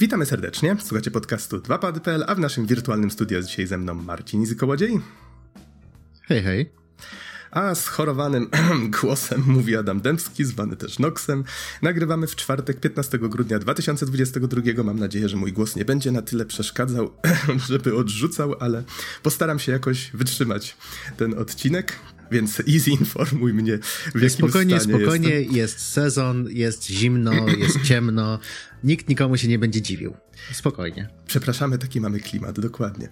Witamy serdecznie. Słuchacie podcastu 2pady.pl, a w naszym wirtualnym studio jest dzisiaj ze mną Marcin Izykołodziej. Hej, hej. A schorowanym głosem mówi Adam Dębski, zwany też Noxem. Nagrywamy w czwartek, 15 grudnia 2022. Mam nadzieję, że mój głos nie będzie na tyle przeszkadzał, żeby odrzucał, ale postaram się jakoś wytrzymać ten odcinek. Więc easy informuj mnie, w jakim Spokojnie, spokojnie, jestem. jest sezon, jest zimno, jest ciemno. Nikt nikomu się nie będzie dziwił. Spokojnie. Przepraszamy, taki mamy klimat, dokładnie.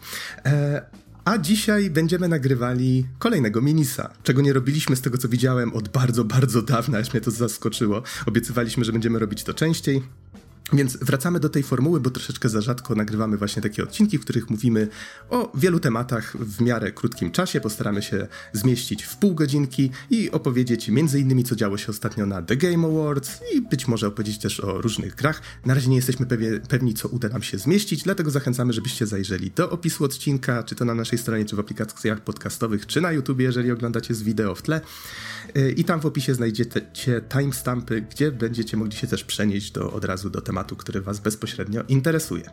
E, a dzisiaj będziemy nagrywali kolejnego minisa, czego nie robiliśmy z tego, co widziałem od bardzo, bardzo dawna, aż mnie to zaskoczyło. Obiecywaliśmy, że będziemy robić to częściej. Więc wracamy do tej formuły, bo troszeczkę za rzadko nagrywamy właśnie takie odcinki, w których mówimy o wielu tematach w miarę krótkim czasie. Postaramy się zmieścić w pół godzinki i opowiedzieć innymi, co działo się ostatnio na The Game Awards i być może opowiedzieć też o różnych grach. Na razie nie jesteśmy pewni, co uda nam się zmieścić, dlatego zachęcamy, żebyście zajrzeli do opisu odcinka, czy to na naszej stronie, czy w aplikacjach podcastowych, czy na YouTubie, jeżeli oglądacie z wideo w tle. I tam w opisie znajdziecie timestampy, gdzie będziecie mogli się też przenieść do, od razu do tematu, który Was bezpośrednio interesuje.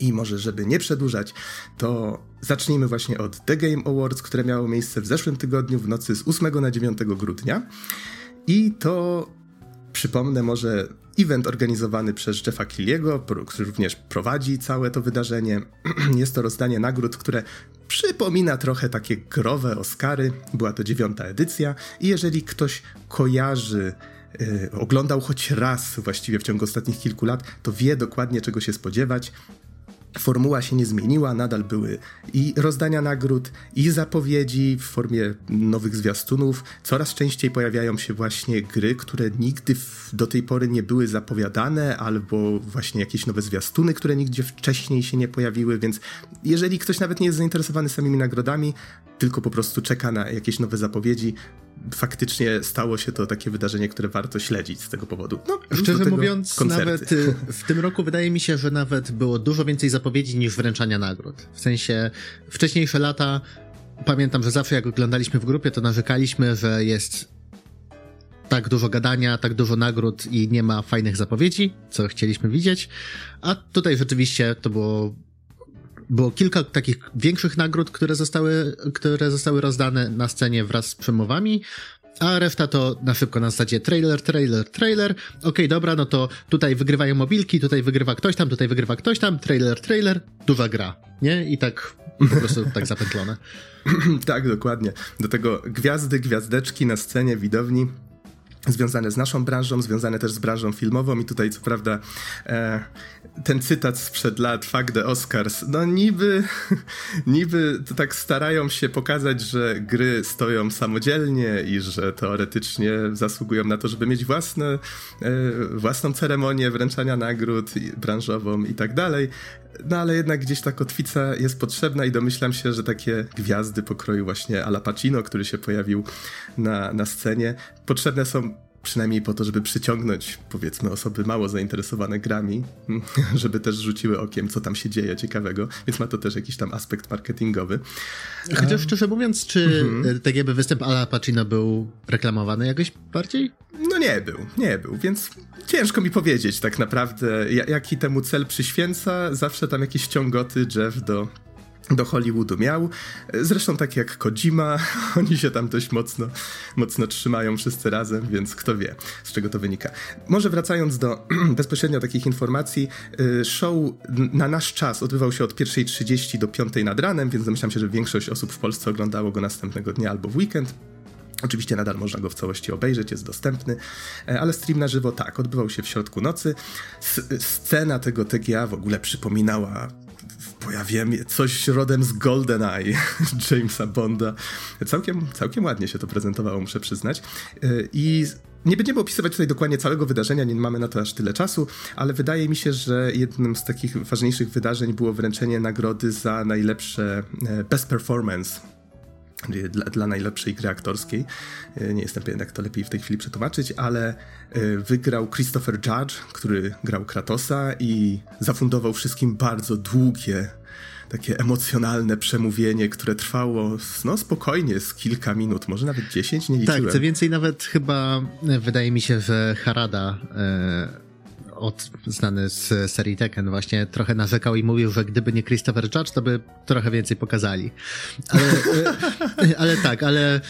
I może, żeby nie przedłużać, to zacznijmy właśnie od The Game Awards, które miało miejsce w zeszłym tygodniu w nocy z 8 na 9 grudnia. I to, przypomnę może, event organizowany przez Jeffa Killiego, który również prowadzi całe to wydarzenie. Jest to rozdanie nagród, które przypomina trochę takie growe Oscary. Była to dziewiąta edycja i jeżeli ktoś kojarzy Yy, oglądał choć raz właściwie w ciągu ostatnich kilku lat, to wie dokładnie czego się spodziewać. Formuła się nie zmieniła, nadal były i rozdania nagród, i zapowiedzi w formie nowych zwiastunów. Coraz częściej pojawiają się właśnie gry, które nigdy do tej pory nie były zapowiadane, albo właśnie jakieś nowe zwiastuny, które nigdzie wcześniej się nie pojawiły, więc jeżeli ktoś nawet nie jest zainteresowany samymi nagrodami, tylko po prostu czeka na jakieś nowe zapowiedzi, faktycznie stało się to takie wydarzenie, które warto śledzić z tego powodu. No, Szczerze mówiąc, koncerty. nawet y, w tym roku wydaje mi się, że nawet było dużo więcej zapowiedzi niż wręczania nagród. W sensie wcześniejsze lata, pamiętam, że zawsze jak oglądaliśmy w grupie, to narzekaliśmy, że jest tak dużo gadania, tak dużo nagród i nie ma fajnych zapowiedzi, co chcieliśmy widzieć. A tutaj rzeczywiście to było było kilka takich większych nagród, które zostały, które zostały rozdane na scenie wraz z przemowami, a reszta to na szybko na zasadzie trailer, trailer, trailer. Okej, okay, dobra, no to tutaj wygrywają mobilki, tutaj wygrywa ktoś tam, tutaj wygrywa ktoś tam, trailer, trailer, duża gra, nie? I tak po prostu tak zapętlone. tak, dokładnie. Do tego gwiazdy, gwiazdeczki na scenie, widowni związane z naszą branżą, związane też z branżą filmową. I tutaj co prawda e, ten cytat sprzed lat, fuck the Oscars, no niby, niby to tak starają się pokazać, że gry stoją samodzielnie i że teoretycznie zasługują na to, żeby mieć własne, e, własną ceremonię wręczania nagród branżową i tak dalej, no ale jednak gdzieś ta kotwica jest potrzebna i domyślam się, że takie gwiazdy pokroju właśnie Ala Pacino, który się pojawił na, na scenie, potrzebne są przynajmniej po to, żeby przyciągnąć, powiedzmy, osoby mało zainteresowane grami, żeby też rzuciły okiem, co tam się dzieje ciekawego, więc ma to też jakiś tam aspekt marketingowy. Chociaż szczerze mówiąc, czy mhm. tak jakby występ Ala Pacino był reklamowany jakoś bardziej? No nie był, nie był, więc ciężko mi powiedzieć tak naprawdę, jaki temu cel przyświęca. Zawsze tam jakieś ciągoty Jeff do do Hollywoodu miał. Zresztą tak jak Kojima, oni się tam dość mocno, mocno trzymają wszyscy razem, więc kto wie, z czego to wynika. Może wracając do bezpośrednio takich informacji, y, show na nasz czas odbywał się od 1.30 do 5 nad ranem, więc domyślam się, że większość osób w Polsce oglądało go następnego dnia albo w weekend. Oczywiście nadal można go w całości obejrzeć, jest dostępny, e, ale stream na żywo tak, odbywał się w środku nocy. scena tego TGA w ogóle przypominała pojawiłem coś rodem z GoldenEye Jamesa Bonda. Całkiem, całkiem ładnie się to prezentowało, muszę przyznać. E, I nie będziemy opisywać tutaj dokładnie całego wydarzenia, nie mamy na to aż tyle czasu, ale wydaje mi się, że jednym z takich ważniejszych wydarzeń było wręczenie nagrody za najlepsze e, best performance dla, dla, najlepszej gry aktorskiej. E, nie jestem pewien, jak to lepiej w tej chwili przetłumaczyć, ale e, wygrał Christopher Judge, który grał Kratosa i zafundował wszystkim bardzo długie, takie emocjonalne przemówienie, które trwało no spokojnie z kilka minut, może nawet dziesięć, nie liczyłem. Tak, co więcej, nawet chyba wydaje mi się, że Harada e od, znany z serii Tekken, właśnie trochę narzekał i mówił, że gdyby nie Christopher Judge, to by trochę więcej pokazali. Ale, e, ale tak, ale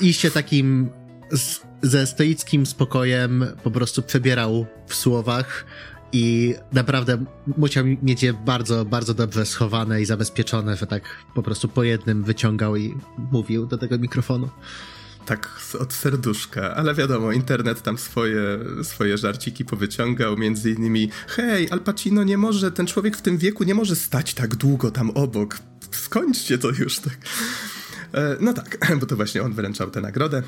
iście takim z, ze stoickim spokojem po prostu przebierał w słowach i naprawdę musiał mieć je bardzo, bardzo dobrze schowane i zabezpieczone, że tak po prostu po jednym wyciągał i mówił do tego mikrofonu tak od serduszka, ale wiadomo, internet tam swoje, swoje żarciki powyciągał, między innymi hej, Al Pacino nie może, ten człowiek w tym wieku nie może stać tak długo tam obok, skończcie to już tak. E, no tak, bo to właśnie on wręczał tę nagrodę.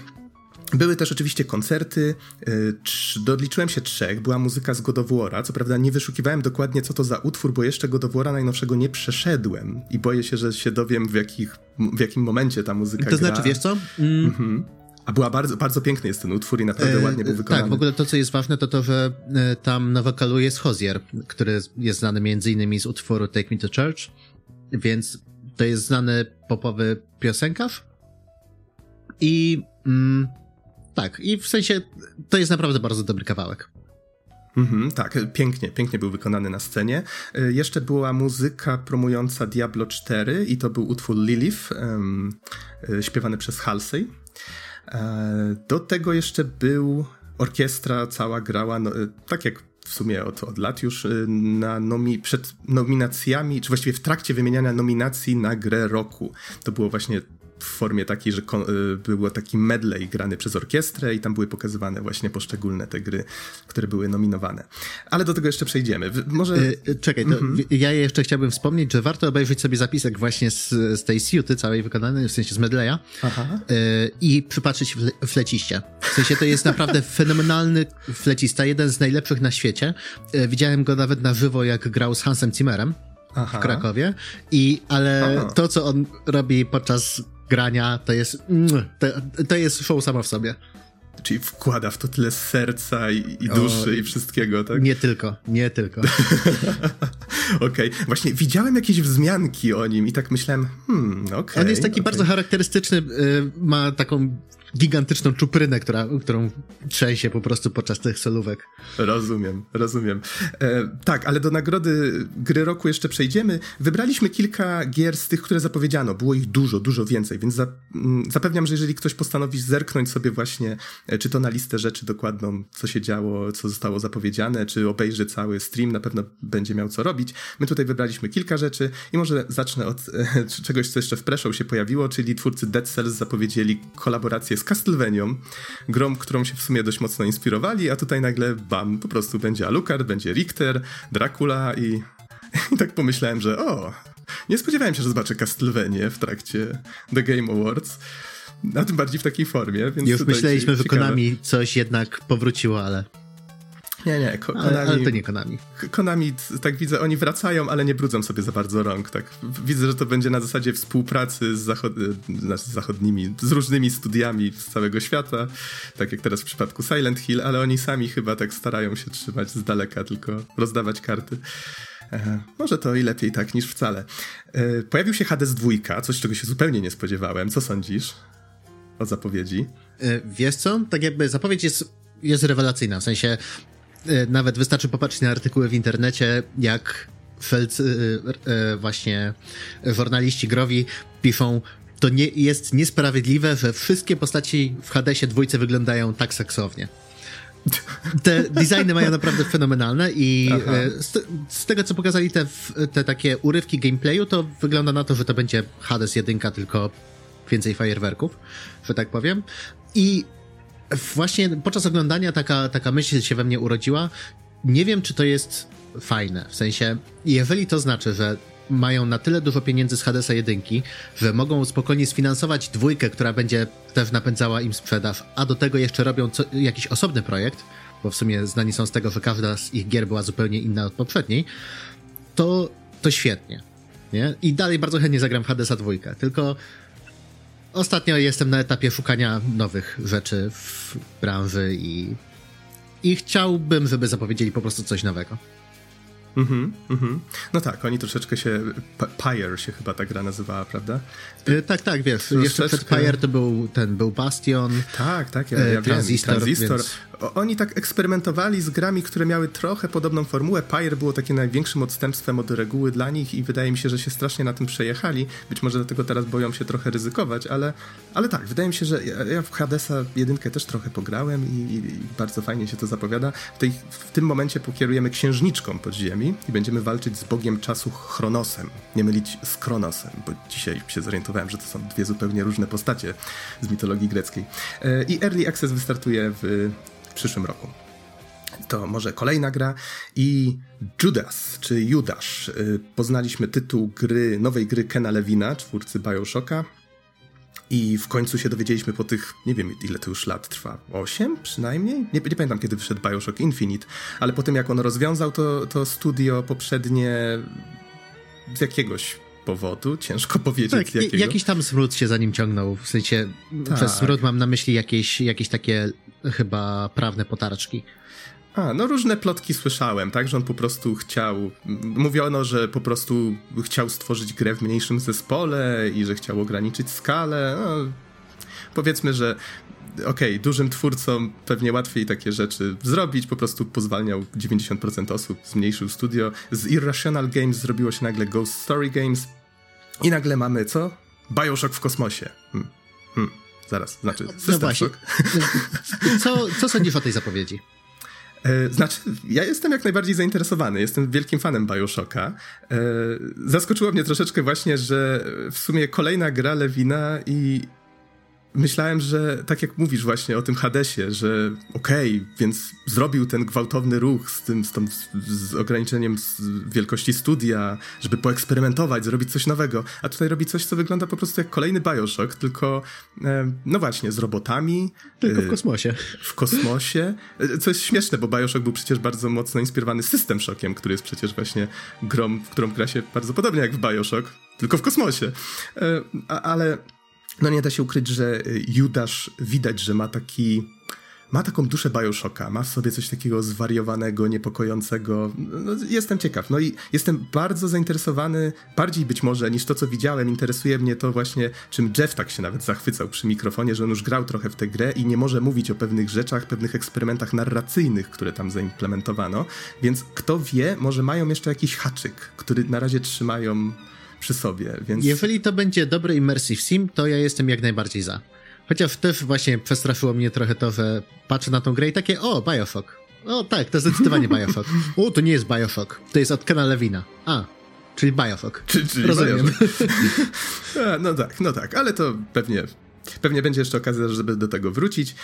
Były też oczywiście koncerty, e, doliczyłem się trzech, była muzyka z God of War'a, co prawda nie wyszukiwałem dokładnie co to za utwór, bo jeszcze God of War'a najnowszego nie przeszedłem i boję się, że się dowiem w, jakich, w jakim momencie ta muzyka To znaczy, wiesz co? Mm. Mhm. A była bardzo, bardzo piękny jest ten utwór i naprawdę e, ładnie był wykonany. Tak, w ogóle to, co jest ważne, to to, że e, tam na wokalu jest Hozier, który jest znany między innymi z utworu Take Me to Church, więc to jest znany popowy piosenkarz i mm, tak, i w sensie to jest naprawdę bardzo dobry kawałek. Mhm, tak, pięknie, pięknie był wykonany na scenie. E, jeszcze była muzyka promująca Diablo 4 i to był utwór Lilith, um, śpiewany przez Halsey. E, do tego jeszcze był orkiestra, cała grała, no, tak jak w sumie od, od lat już, na nomi, przed nominacjami, czy właściwie w trakcie wymieniania nominacji na grę roku. To było właśnie w formie takiej, że y, było taki medley grany przez orkiestrę i tam były pokazywane właśnie poszczególne te gry, które były nominowane. Ale do tego jeszcze przejdziemy. Może... Yy, czekaj, mm -hmm. ja jeszcze chciałbym wspomnieć, że warto obejrzeć sobie zapisek właśnie z, z tej siuty całej wykonanej, w sensie z medleya yy, i przypatrzyć w, fleciście. W sensie to jest naprawdę fenomenalny flecista, jeden z najlepszych na świecie. Widziałem go nawet na żywo, jak grał z Hansem Zimmerem. Aha. w Krakowie. I, ale Aha. to, co on robi podczas grania, to jest, mm, to, to jest show sama w sobie. Czyli wkłada w to tyle serca i, i duszy o, i wszystkiego, tak? Nie tylko, nie tylko. Okej, okay. właśnie widziałem jakieś wzmianki o nim i tak myślałem, hmm, okej. Okay, On jest taki okay. bardzo charakterystyczny, y, ma taką gigantyczną czuprynę, która, którą trzęsie po prostu podczas tych solówek. Rozumiem, rozumiem. E, tak, ale do nagrody gry roku jeszcze przejdziemy. Wybraliśmy kilka gier z tych, które zapowiedziano. Było ich dużo, dużo więcej, więc za, m, mm, zapewniam, że jeżeli ktoś postanowi zerknąć sobie właśnie, czy to na listę rzeczy dokładną, co się działo, co zostało zapowiedziane, czy obejrzy cały stream, na pewno będzie miał co robić. My tutaj wybraliśmy kilka rzeczy i może zacznę od e, czegoś, co jeszcze w Preshow się pojawiło, czyli twórcy Dead Cells zapowiedzieli kolaborację z Castlevanią, grą, którą się w sumie dość mocno inspirowali, a tutaj nagle bam, po prostu będzie Alucard, będzie Richter, Dracula i, i tak pomyślałem, że o, nie spodziewałem się, że zobaczę Castlevanię w trakcie The Game Awards. A tym bardziej w takiej formie, więc Już myśleliśmy, że Konami coś jednak powróciło, ale... Nie, nie, Konami, ale, ale, to nie Konami. Konami, tak widzę, oni wracają, ale nie brudzą sobie za bardzo rąk, tak. Widzę, że to będzie na zasadzie współpracy z, zachod znaczy z zachodnimi, z różnymi studiami z całego świata, tak jak teraz w przypadku Silent Hill, ale oni sami chyba tak starają się trzymać z daleka, tylko rozdawać karty. Może to i lepiej tak niż wcale. E, pojawił się Hades 2, coś czego się zupełnie nie spodziewałem. Co sądzisz o zapowiedzi? E, wiesz co? Tak jakby zapowiedź jest, jest rewelacyjna, w sensie E, nawet wystarczy popatrzeć na artykuły w internecie, jak felcy, e, właśnie żurnaliści growi piszą, to nie, jest niesprawiedliwe, że wszystkie postaci w Hadesie dwójce wyglądają tak seksownie. Te designy mają naprawdę fenomenalne i z, z, tego, co pokazali te, te takie urywki gameplayu, to wygląda na to, że to będzie Hades jedynka, tylko więcej fajerwerków, że tak powiem. I właśnie podczas oglądania taka, taka myśl się we mnie urodziła. Nie wiem, czy to jest fajne. W sensie, jeżeli to znaczy, że mają na tyle dużo pieniędzy z Hadesa jedynki, że mogą spokojnie sfinansować dwójkę, która będzie też napędzała im sprzedaż, a do tego jeszcze robią co, jakiś osobny projekt, bo w sumie znani są z tego, że każda z ich gier była zupełnie inna od poprzedniej, to, to świetnie. Nie? I dalej bardzo chętnie zagram w Hadesa dwójkę, tylko Ostatnio jestem na etapie szukania nowych rzeczy w branży i, i chciałbym, żeby zapowiedzieli po prostu coś nowego. Mhm, mhm. No tak, oni troszeczkę się. Pyre się chyba ta gra nazywała, prawda? Y, tak, tak, wiesz. Troszeczkę... Jeszcze przed Pyre to był ten, był Bastion. Tak, tak, ja, ja Transistor. Wiem. Transistor. Więc... oni tak eksperymentowali z grami, które miały trochę podobną formułę. Pyre było takim największym odstępstwem od reguły dla nich i wydaje mi się, że się strasznie na tym przejechali. Być może dlatego teraz boją się trochę ryzykować, ale, ale tak, wydaje mi się, że ja, w Hadesa jedynkę też trochę pograłem i, i, bardzo fajnie się to zapowiada. W, tej, w tym momencie pokierujemy księżniczką podziemi i będziemy walczyć z bogiem czasu Chronosem. Nie mylić z Kronosem, bo dzisiaj się zorientowałem, że to są dwie zupełnie różne postacie z mitologii greckiej. E, I Early Access wystartuje w przyszłym roku. To może kolejna gra i Judas, czy Judasz. Y, poznaliśmy tytuł gry, nowej gry Kena Lewina, twórcy Bioshocka. I w końcu się dowiedzieliśmy po tych, nie wiem ile to już lat trwa, 8 przynajmniej? Nie, nie pamiętam kiedy wyszedł Bioshock Infinite, ale po tym jak on rozwiązał to, to studio poprzednie z jakiegoś powodu, ciężko powiedzieć tak, jakiego. Jakiś tam smród się za nim ciągnął, w sensie tak. przez smród mam na myśli jakieś, jakieś takie chyba prawne potarczki. A, no różne plotki słyszałem, tak, że on po prostu chciał, mówiono, że po prostu chciał stworzyć grę w mniejszym zespole i że chciał ograniczyć skalę, no, powiedzmy, że okej, okay, dużym twórcom pewnie łatwiej takie rzeczy zrobić, po prostu pozwalniał 90% osób, zmniejszył studio. Z Irrational Games zrobiło się nagle Ghost Story Games i nagle mamy co? Bioshock w kosmosie. Hmm. Hmm. Zaraz, znaczy no System no właśnie. Co, co sądzisz o tej zapowiedzi? E, znaczy, ja jestem jak najbardziej zainteresowany, jestem wielkim fanem Bioshocka. E, zaskoczyło mnie troszeczkę właśnie, że w sumie kolejna gra Lewina i myślałem, że tak jak mówisz właśnie o tym Hadesie, że okej, okay, więc zrobił ten gwałtowny ruch z tym, z, tą, z ograniczeniem wielkości studia, żeby poeksperymentować, zrobić coś nowego, a tutaj robi coś, co wygląda po prostu jak kolejny Bioshock, tylko e, no właśnie, z robotami. Tylko w e, kosmosie. W kosmosie. E, co jest śmieszne, bo Bioshock był przecież bardzo mocno inspirowany System Shockiem, który jest przecież właśnie grą, w którą gra się bardzo podobnie jak w Bioshock, tylko w kosmosie. Ale no nie da się ukryć, że y, Judasz widać, że ma taki ma taką duszę Bioshocka, ma w sobie coś takiego zwariowanego, niepokojącego. No, jestem ciekaw. No i jestem bardzo zainteresowany, bardziej być może niż to, co widziałem. Interesuje mnie to właśnie, czym Jeff tak się nawet zachwycał przy mikrofonie, że on już grał trochę w tę grę i nie może mówić o pewnych rzeczach, pewnych eksperymentach narracyjnych, które tam zaimplementowano. Więc kto wie, może mają jeszcze jakiś haczyk, który na razie trzymają przy sobie, więc... Jeżeli to będzie dobry immersive sim, to ja jestem jak najbardziej za. Chociaż też właśnie przestraszyło mnie trochę to, że patrzę na tą grę i takie, o, Bioshock. O tak, to zdecydowanie Bioshock. O, to nie jest Bioshock, to jest od Kena Lewina. A, czyli Bioshock. Czy, czyli Rozumiem. Bioshock. A, no tak, no tak, ale to pewnie, pewnie będzie jeszcze okazja, żeby do tego wrócić.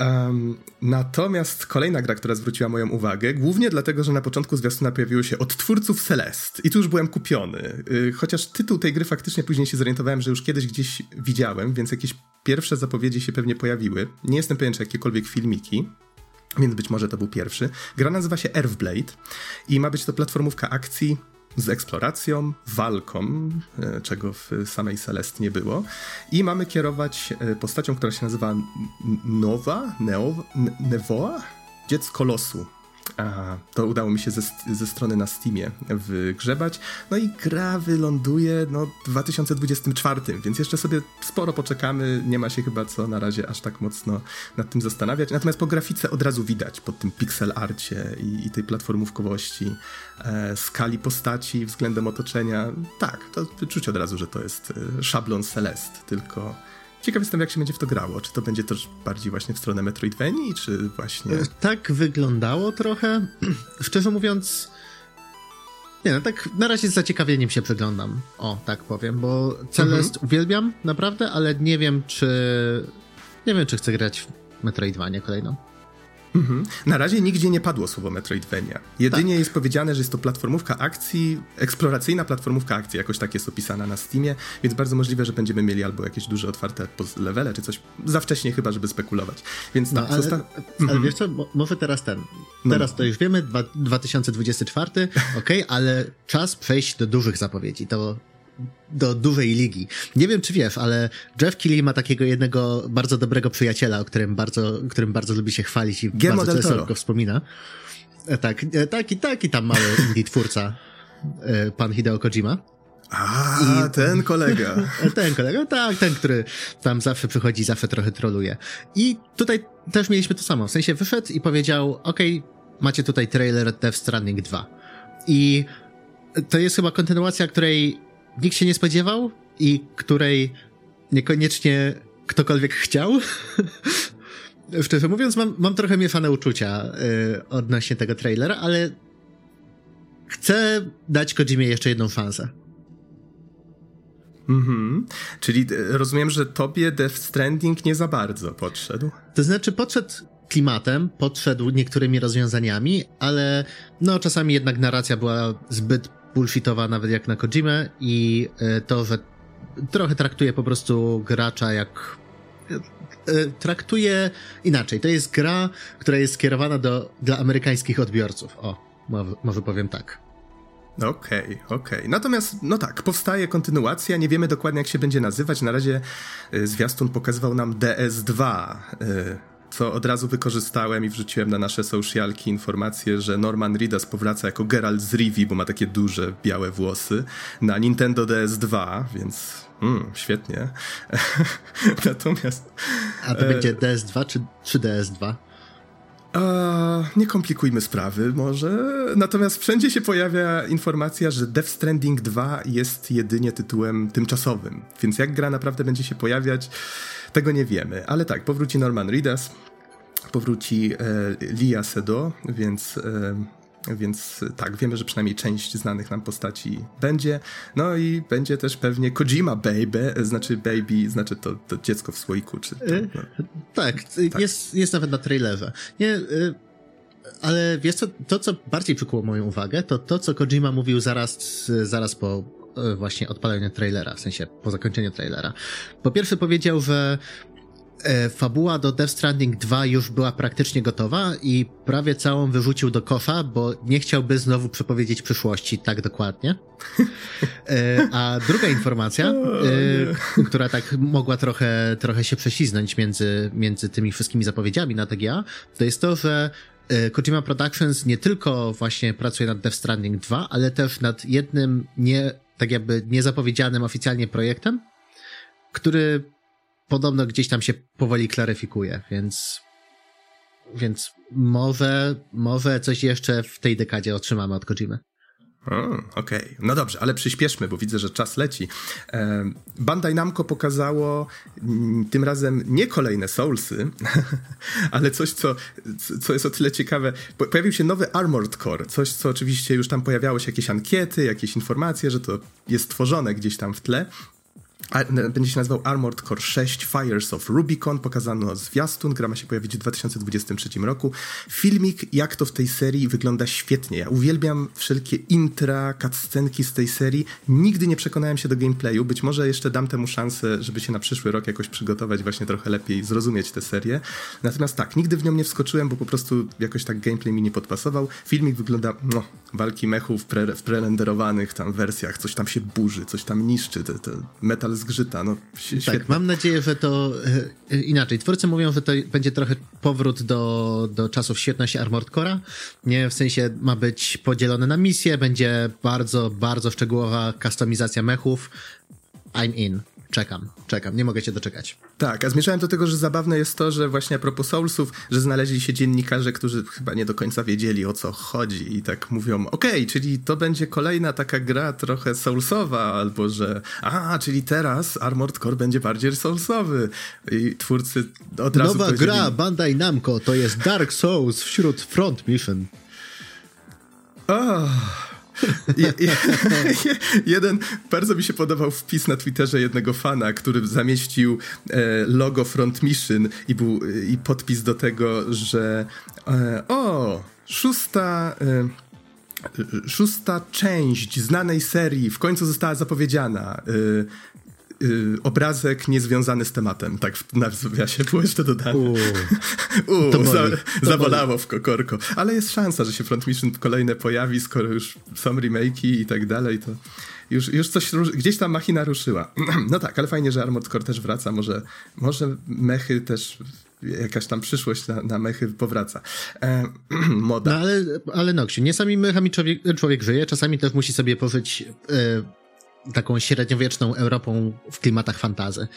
Um, natomiast kolejna gra, która zwróciła moją uwagę, głównie dlatego, że na początku zwiastuna pojawiło się od twórców Celest i tu już byłem kupiony. Yy, chociaż tytuł tej gry faktycznie później się zorientowałem, że już kiedyś gdzieś widziałem, więc jakieś pierwsze zapowiedzi się pewnie pojawiły. Nie jestem pewien, czy jakiekolwiek filmiki. Więc być może to był pierwszy. Gra nazywa się Earthblade i ma być to platformówka akcji z eksploracją, walką, e, czego w samej Celest nie było. I mamy kierować e, postacią, która się nazywa Nowa, Neo, Nevoa? Dziecko losu. A, to udało mi się ze, ze strony na Steamie wygrzebać. No i gra wyląduje no, w 2024, więc jeszcze sobie sporo poczekamy. Nie ma się chyba co na razie aż tak mocno nad tym zastanawiać. Natomiast po grafice od razu widać, pod tym pixel arcie i, i tej platformówkowości, e, skali postaci względem otoczenia. Tak, to czuć od razu, że to jest e, szablon Celest, tylko Ciekaw jestem, jak się będzie w to grało. Czy to będzie też bardziej właśnie w stronę Metroidvanii, czy właśnie... E, tak wyglądało trochę. Szczerze mówiąc... Nie no, tak na razie z zaciekawieniem się przyglądam. O, tak powiem, bo Celest mhm. uwielbiam, naprawdę, ale nie wiem, czy... Nie wiem, czy chcę grać w Metroidvanię kolejną. Mhm. Na razie nigdzie nie padło słowo Metroidvania. Jedynie tak. jest powiedziane, że jest to platformówka akcji, eksploracyjna platformówka akcji, jakoś tak jest opisana na Steamie, więc bardzo możliwe, że będziemy mieli albo jakieś duże otwarte levele, czy coś za wcześnie chyba, żeby spekulować. Więc no, tak, ale, zosta- ale mhm. wiesz co, może teraz ten, no. teraz no. to już wiemy, 2024, ok, ale czas przejść do dużych zapowiedzi, to do dużej ligi. Nie wiem, czy wiesz, ale Jeff Keighley ma takiego jednego bardzo dobrego przyjaciela, o którym bardzo, którym bardzo lubi się chwalić i Guillermo bardzo często go wspomina. E, tak, e, taki, taki tam mały indie twórca, e, pan Hideo Kojima. A, I, ten kolega. Ten kolega, tak, ten, który tam zawsze przychodzi, zawsze trochę troluje. I tutaj też mieliśmy to samo. W sensie wyszedł i powiedział, okej, macie tutaj trailer Death Stranding 2. I to jest chyba kontynuacja, której nikt się nie spodziewał i której niekoniecznie ktokolwiek chciał. Szczerze mówiąc, mam, mam trochę mieszane uczucia yy, odnośnie tego trailera, ale chcę dać Kojimie jeszcze jedną szansę. Mhm. Czyli e, rozumiem, że tobie Death Stranding nie za bardzo podszedł. To znaczy podszedł klimatem, podszedł niektórymi rozwiązaniami, ale no czasami jednak narracja była zbyt bullshitowa nawet jak na Kojimę i e, to, że trochę traktuje po prostu gracza jak e, traktuje inaczej. To jest gra, która jest skierowana do, dla amerykańskich odbiorców. O, może powiem tak. Okej, okay, okej. Okay. Natomiast, no tak, powstaje kontynuacja, nie wiemy dokładnie jak się będzie nazywać. Na razie y, zwiastun pokazywał nam DS2, y, co od razu wykorzystałem i wrzuciłem na nasze socialki informację, że Norman Reedus powraca jako Geralt z bo ma takie duże, białe włosy, na Nintendo DS2, więc mm, świetnie. Natomiast... A to e... będzie DS2 czy, czy DS2? nie komplikujmy sprawy może. Natomiast wszędzie się pojawia informacja, że Death Stranding 2 jest jedynie tytułem tymczasowym. Więc jak gra naprawdę będzie się pojawiać, tego nie wiemy. Ale tak, powróci Norman Reedus, powróci e, Lia Sedo, więc... E, więc tak, wiemy, że przynajmniej część znanych nam postaci będzie. No i będzie też pewnie Kojima Baby, znaczy Baby, znaczy to, to dziecko w słoiku, czy to, y, no. tak, tak, Jest, jest nawet na trailerze. Nie, ale wiesz co, to co bardziej przykuło moją uwagę, to to, co Kojima mówił zaraz, zaraz po właśnie odpaleniu trailera, w sensie po zakończeniu trailera. Po pierwsze powiedział, że E, fabuła do Death Stranding 2 już była praktycznie gotowa i prawie całą wyrzucił do kosza, bo nie chciałby znowu przepowiedzieć przyszłości tak dokładnie. E, a druga informacja, e, która tak mogła trochę, trochę się prześliznąć między, między tymi wszystkimi zapowiedziami na TGA, to jest to, że Kojima Productions nie tylko właśnie pracuje nad Death Stranding 2, ale też nad jednym nie, tak jakby niezapowiedzianym oficjalnie projektem, który podobno gdzieś tam się powoli klaryfikuje, więc więc może, może coś jeszcze w tej dekadzie otrzymamy od Kojimy. Okej, okay. no dobrze, ale przyspieszmy, bo widzę, że czas leci. Bandai Namco pokazało mm, tym razem nie kolejne Soulsy, ale coś, co, co jest o tyle ciekawe. Pojawił się nowy Armored Core, coś, co oczywiście już tam pojawiało się jakieś ankiety, jakieś informacje, że to jest tworzone gdzieś tam w tle będzie się nazywał Armored Core 6 Fires of Rubicon. Pokazano zwiastun, gra ma się pojawić w 2023 roku. Filmik, jak to w tej serii wygląda świetnie. Ja uwielbiam wszelkie intra, cutscenki z tej serii. Nigdy nie przekonałem się do gameplayu. Być może jeszcze dam temu szansę, żeby się na przyszły rok jakoś przygotować, właśnie trochę lepiej zrozumieć tę serię. Natomiast tak, nigdy w nią nie wskoczyłem, bo po prostu jakoś tak gameplay mi nie podpasował. Filmik wygląda, no, walki mechów w, pre, w tam wersjach, coś tam się burzy, coś tam niszczy, te, te metal zgrzyta. No, tak, mam nadzieję, że to e, e, inaczej. Twórcy mówią, że to będzie trochę powrót do, do czasów świetności Armored Core'a. Nie, w sensie ma być podzielone na misje, będzie bardzo, bardzo szczegółowa kustomizacja mechów. I'm in czekam, czekam, nie mogę się doczekać. Tak, a zmierzałem do tego, że zabawne jest to, że właśnie a propos Soulsów, że znaleźli się dziennikarze, którzy chyba nie do końca wiedzieli o co chodzi i tak mówią, okej, okay, czyli to będzie kolejna taka gra trochę Soulsowa, albo że a, czyli teraz Armored Core będzie bardziej Soulsowy i twórcy od razu Nowa gra Bandai Namco to jest Dark Souls wśród Front Mission. Oh. Je, je, jeden, bardzo mi się podobał wpis na Twitterze jednego fana, który zamieścił e, logo Front Mission i, był, i podpis do tego, że e, o, szósta... E, szósta część znanej serii w końcu została zapowiedziana. Y, obrazek niezwiązany z tematem, tak w nawiasie było jeszcze dodane. Uuu, Uu, za, zabolało w kokorko. Ale jest szansa, że się Front Mission kolejne pojawi, skoro już są remake'i i tak dalej, to już, już coś, gdzieś tam machina ruszyła. No tak, ale fajnie, że Armored Core też wraca, może, może mechy też jakaś tam przyszłość na, na mechy powraca. E, moda. No ale, ale Noksiu, nie sami mechami człowiek, człowiek żyje, czasami też musi sobie pożyć e, taką średniowieczną Europą w klimatach fantazy.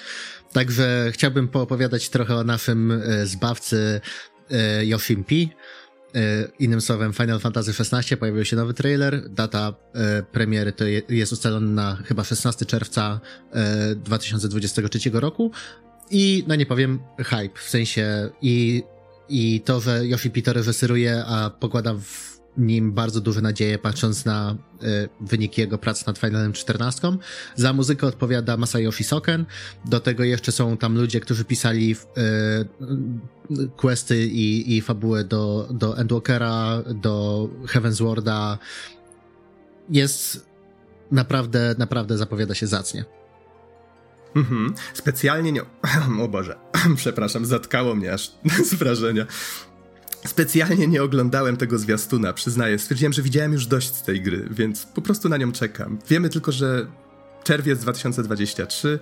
Także chciałbym poopowiadać trochę o naszym e, zbawcy e, Yoshim P. E, innym słowem, Final Fantasy XVI pojawił się nowy trailer. Data premiery to jest ustalona na chyba 16 czerwca 2023 roku. I no nie powiem, hype, w sensie i, i to, że Yoshi P to reżyseruje, a pokłada w nim bardzo duże nadzieje, patrząc na y, wyniki jego pracy nad Finalem 14. Za muzykę odpowiada Masayoshi Soken. Do tego jeszcze są tam ludzie, którzy pisali y, questy i, i fabułę do, do Endwalkera, do Heavenswarda. Jest naprawdę, naprawdę zapowiada się zacnie. Mhm. Specjalnie nie. O Boże, przepraszam, zatkało mnie aż z wrażenia. Specjalnie nie oglądałem tego zwiastuna, przyznaję. Stwierdziłem, że widziałem już dość z tej gry, więc po prostu na nią czekam. Wiemy tylko, że czerwiec 2023,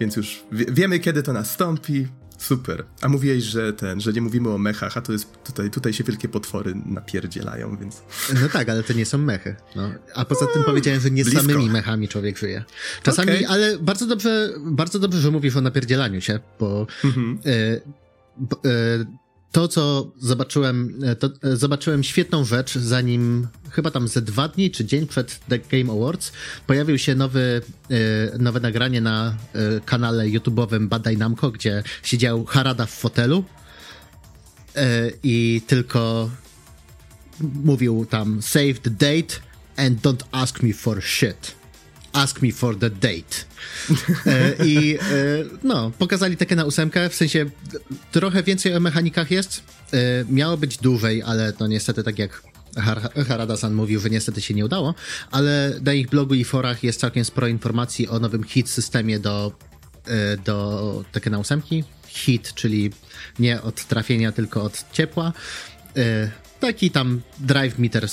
więc już wie, wiemy, kiedy to nastąpi. Super. A mówiłeś, że ten, że nie mówimy o mechach, a to jest tutaj, tutaj się wielkie potwory napierdzielają, więc. No tak, ale to nie są mechy. No. A poza tym powiedziałem, że nie z samymi mechami człowiek żyje. Czasami, okay. ale bardzo dobrze, bardzo dobrze, że mówisz o napierdzielaniu się, bo mhm. y, y, to, co zobaczyłem, e, to e, zobaczyłem świetną rzecz, zanim chyba tam ze dwa dni czy dzień przed The Game Awards pojawił się nowy, e, nowe nagranie na kanale YouTube'owym Badai Namco, gdzie siedział Harada w fotelu i tylko mówił tam save the date and don't ask me for shit. Ask me for the date. E, I e, no, pokazali takie na ósemkę, w sensie trochę więcej o mechanikach jest. E, miało być dłużej, ale no niestety tak jak Har Harada-san mówił, że niestety się nie udało, ale na ich blogu i forach jest całkiem sporo informacji o nowym hit systemie do, do na ósemki. Hit, czyli nie od trafienia, tylko od ciepła. Taki tam drive meter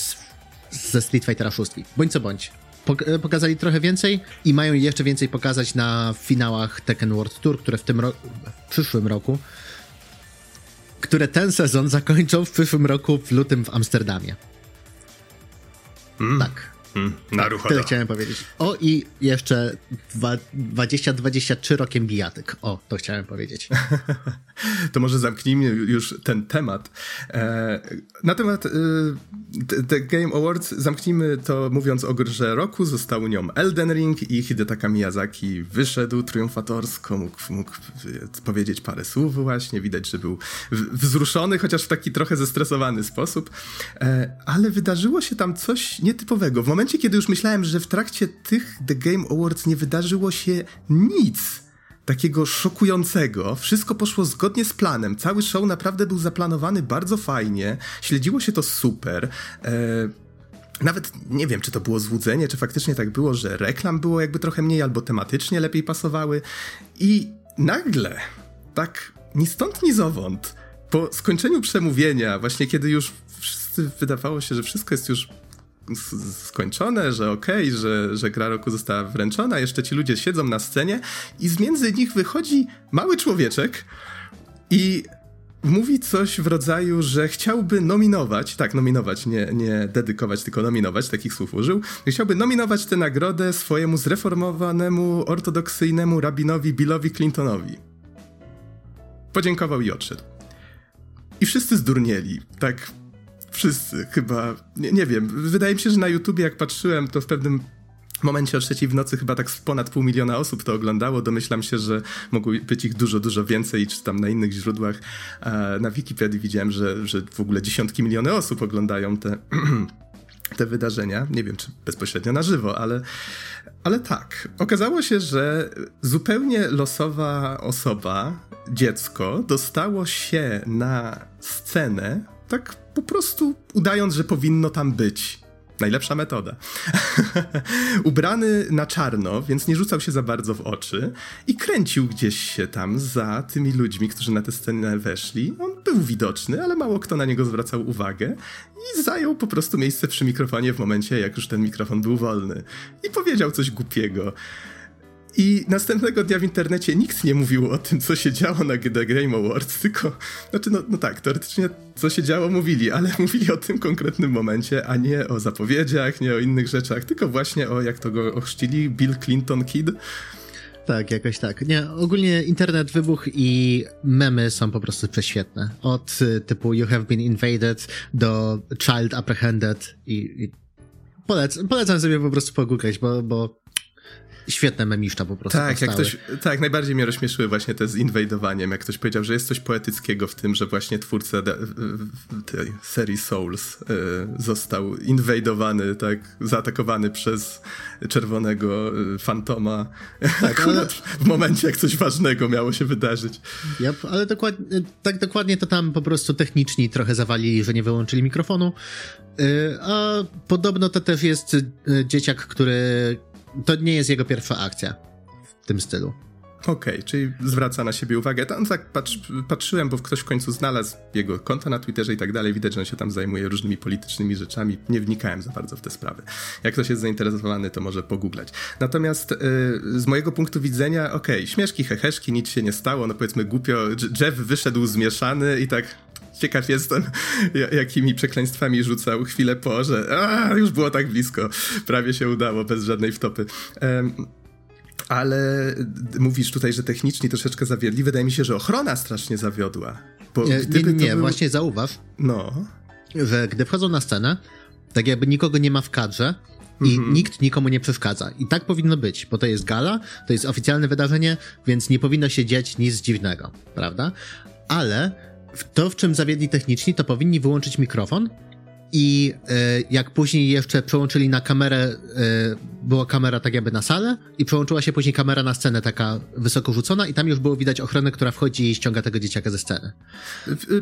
ze Street Fightera 6. Bądź co bądź. E, pokazali trochę więcej i mają jeszcze więcej pokazać na finałach Tekken World Tour, które w tym roku, w przyszłym roku, które ten sezon zakończą w przyszłym roku w lutym w Amsterdamie. Mm. Tak. Hmm, tyle chciałem powiedzieć. O i jeszcze 2023 rokiem bijatyk. O, to chciałem powiedzieć. to może zamknijmy już ten temat. E, na temat e, The Game Awards zamknijmy to mówiąc o grze roku. Został nią Elden Ring i Hidetaka Miyazaki wyszedł triumfatorsko, mógł, mógł powiedzieć parę słów właśnie. Widać, że był wzruszony, chociaż w taki trochę zestresowany sposób. E, ale wydarzyło się tam coś nietypowego. W momencie momencie, kiedy już myślałem, że w trakcie tych The Game Awards nie wydarzyło się nic takiego szokującego, wszystko poszło zgodnie z planem. Cały show naprawdę był zaplanowany bardzo fajnie, śledziło się to super. E, nawet nie wiem, czy to było złudzenie, czy faktycznie tak było, że reklam było jakby trochę mniej albo tematycznie lepiej pasowały. I nagle, tak ni stąd, ni zowąd, po skończeniu przemówienia, właśnie kiedy już wszyscy wydawało się, że wszystko jest już skończone, że okej, okay, że, że gra roku została wręczona, jeszcze ci ludzie siedzą na scenie i z między nich wychodzi mały człowieczek i mówi coś w rodzaju, że chciałby nominować, tak, nominować, nie, nie dedykować, tylko nominować, takich słów użył, chciałby nominować tę nagrodę swojemu zreformowanemu, ortodoksyjnemu rabinowi Billowi Clintonowi. Podziękował i odszedł. I wszyscy zdurnieli, tak Wszyscy chyba, nie, nie wiem, wydaje mi się, że na YouTubie jak patrzyłem, to w pewnym momencie o trzeciej w nocy chyba tak ponad pół miliona osób to oglądało. Domyślam się, że mogło być ich dużo, dużo więcej, czy tam na innych źródłach. Na Wikipedii widziałem, że, że w ogóle dziesiątki miliony osób oglądają te, te wydarzenia. Nie wiem, czy bezpośrednio na żywo, ale, ale tak. Okazało się, że zupełnie losowa osoba, dziecko, dostało się na scenę tak po prostu udając, że powinno tam być. Najlepsza metoda. Ubrany na czarno, więc nie rzucał się za bardzo w oczy i kręcił gdzieś się tam za tymi ludźmi, którzy na tę scenę weszli. On był widoczny, ale mało kto na niego zwracał uwagę i zajął po prostu miejsce przy mikrofonie w momencie, jak już ten mikrofon był wolny. I powiedział coś głupiego. I następnego dnia w internecie nikt nie mówił o tym, co się działo na The Game Awards, tylko, znaczy, no, no tak, teoretycznie co się działo mówili, ale mówili o tym konkretnym momencie, a nie o zapowiedziach, nie o innych rzeczach, tylko właśnie o, jak to go ochrzcili, Bill Clinton Kid. Tak, jakoś tak. Nie, ogólnie internet wybuch i memy są po prostu prześwietne. Od y, typu You have been invaded do Child apprehended i, i polec polecam sobie po prostu pogukać, bo, bo świetne memiszcza po prostu Tak, jak ktoś, tak, najbardziej mnie rozśmieszyły właśnie te z inwajdowaniem, jak ktoś powiedział, że jest coś poetyckiego w tym, że właśnie twórca tej serii Souls y, został inwajdowany, tak, zaatakowany przez czerwonego y, fantoma. Tak, ale... w momencie, jak coś ważnego miało się wydarzyć. Yep, ale dokładnie, tak dokładnie to tam po prostu techniczni trochę zawalili, że nie wyłączyli mikrofonu, y, a podobno to też jest dzieciak, który to nie jest jego pierwsza akcja w tym stylu. Okej, okay, czyli zwraca na siebie uwagę. Tam tak patrz, patrzyłem, bo ktoś w końcu znalazł jego konto na Twitterze i tak dalej. Widać, że on się tam zajmuje różnymi politycznymi rzeczami. Nie wnikałem za bardzo w te sprawy. Jak ktoś jest zainteresowany, to może pogooglać. Natomiast yy, z mojego punktu widzenia, okej, okay, śmieszki, heheszki, nic się nie stało. No powiedzmy głupio, Jeff wyszedł zmieszany i tak ciekaw jestem, jakimi przekleństwami rzucał chwilę po, że a, już było tak blisko. Prawie się udało, bez żadnej wtopy. Um, ale mówisz tutaj, że technicznie troszeczkę zawiedli. Wydaje mi się, że ochrona strasznie zawiodła. Bo nie, nie, nie był... właśnie zauważ, no. że gdy wchodzą na scenę, tak jakby nikogo nie ma w kadrze, i mm -hmm. nikt nikomu nie przeszkadza. I tak powinno być, bo to jest gala, to jest oficjalne wydarzenie, więc nie powinno się dziać nic dziwnego, prawda? Ale to, w czym zawiedli techniczni, to powinni wyłączyć mikrofon i e, jak później jeszcze przełączyli na kamerę, e, była kamera tak jakby na salę i przełączyła się później kamera na scenę taka wysoko rzucona i tam już było widać ochronę, która wchodzi i ściąga tego dzieciaka ze sceny.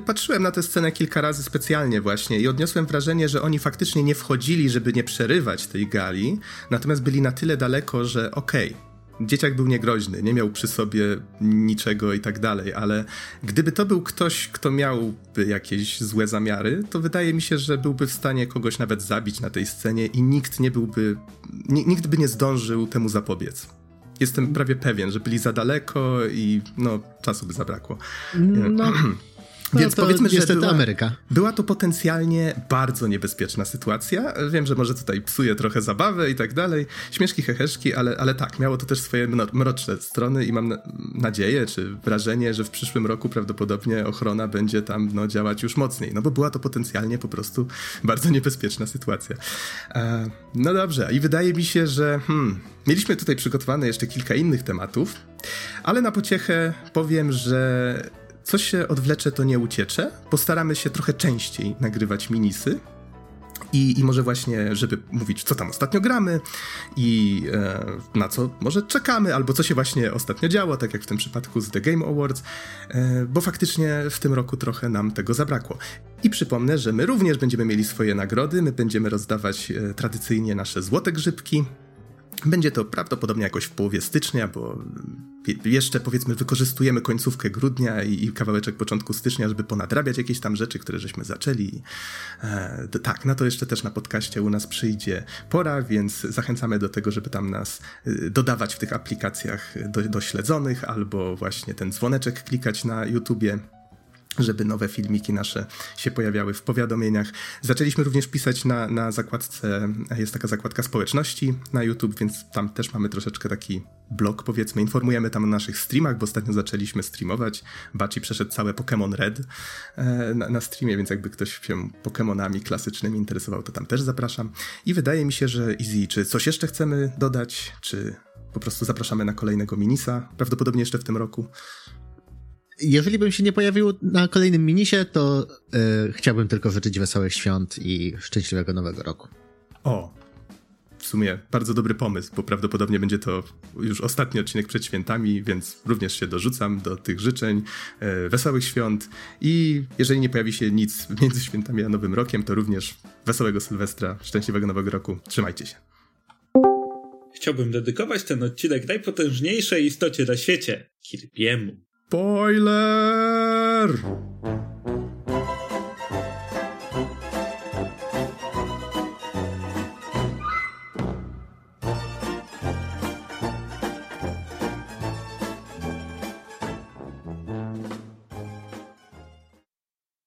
Patrzyłem na tę scenę kilka razy specjalnie właśnie i odniosłem wrażenie, że oni faktycznie nie wchodzili, żeby nie przerywać tej gali, natomiast byli na tyle daleko, że okej, okay, dzieciak był niegroźny, nie miał przy sobie niczego i tak dalej, ale gdyby to był ktoś, kto miałby jakieś złe zamiary, to wydaje mi się, że byłby w stanie kogoś nawet zabić na tej scenie i nikt nie byłby, nikt by nie zdążył temu zapobiec. Jestem prawie pewien, że byli za daleko i no, czasu by zabrakło. No. No Więc powiedzmy, że była, Ameryka. była to potencjalnie bardzo niebezpieczna sytuacja. Wiem, że może tutaj psuje trochę zabawę i tak dalej, śmieszki, heheszki, ale, ale tak, miało to też swoje mroczne strony i mam nadzieję, czy wrażenie, że w przyszłym roku prawdopodobnie ochrona będzie tam no, działać już mocniej, no bo była to potencjalnie po prostu bardzo niebezpieczna sytuacja. E, no dobrze, i wydaje mi się, że hmm, mieliśmy tutaj przygotowane jeszcze kilka innych tematów, ale na pociechę powiem, że coś się odwlecze, to nie uciecze. Postaramy się trochę częściej nagrywać minisy. I, I może właśnie, żeby mówić, co tam ostatnio gramy i e, na co może czekamy, albo co się właśnie ostatnio działo, tak jak w tym przypadku z The Game Awards, e, bo faktycznie w tym roku trochę nam tego zabrakło. I przypomnę, że my również będziemy mieli swoje nagrody, my będziemy rozdawać e, tradycyjnie nasze złote grzybki, będzie to prawdopodobnie jakoś w połowie stycznia, bo jeszcze powiedzmy wykorzystujemy końcówkę grudnia i, i kawałeczek początku stycznia, żeby ponadrabiać jakieś tam rzeczy, które żeśmy zaczęli. E, tak, na to jeszcze też na podcaście u nas przyjdzie pora, więc zachęcamy do tego, żeby tam nas y, dodawać w tych aplikacjach do, do śledzonych albo właśnie ten dzwoneczek klikać na YouTubie żeby nowe filmiki nasze się pojawiały w powiadomieniach. Zaczęliśmy również pisać na, na zakładce, jest taka zakładka społeczności na YouTube, więc tam też mamy troszeczkę taki blog, powiedzmy. Informujemy tam o naszych streamach, bo ostatnio zaczęliśmy streamować. Baci przeszedł całe Pokémon Red e, na, na streamie, więc jakby ktoś się Pokémonami klasycznymi interesował, to tam też zapraszam. I wydaje mi się, że Easy, czy coś jeszcze chcemy dodać, czy po prostu zapraszamy na kolejnego minisa, prawdopodobnie jeszcze w tym roku jeżeli bym się nie pojawił na kolejnym minisie, to yy, chciałbym tylko życzyć wesołych świąt i szczęśliwego nowego roku. O, w sumie bardzo dobry pomysł, bo prawdopodobnie będzie to już ostatni odcinek przed świętami, więc również się dorzucam do tych życzeń. E, wesołych świąt i jeżeli nie pojawi się nic między świętami a Nowym Rokiem, to również wesołego Sylwestra, szczęśliwego Nowego Roku. Trzymajcie się. Chciałbym dedykować ten odcinek najpotężniejszej istocie na świecie Kirpiemu. Spoiler!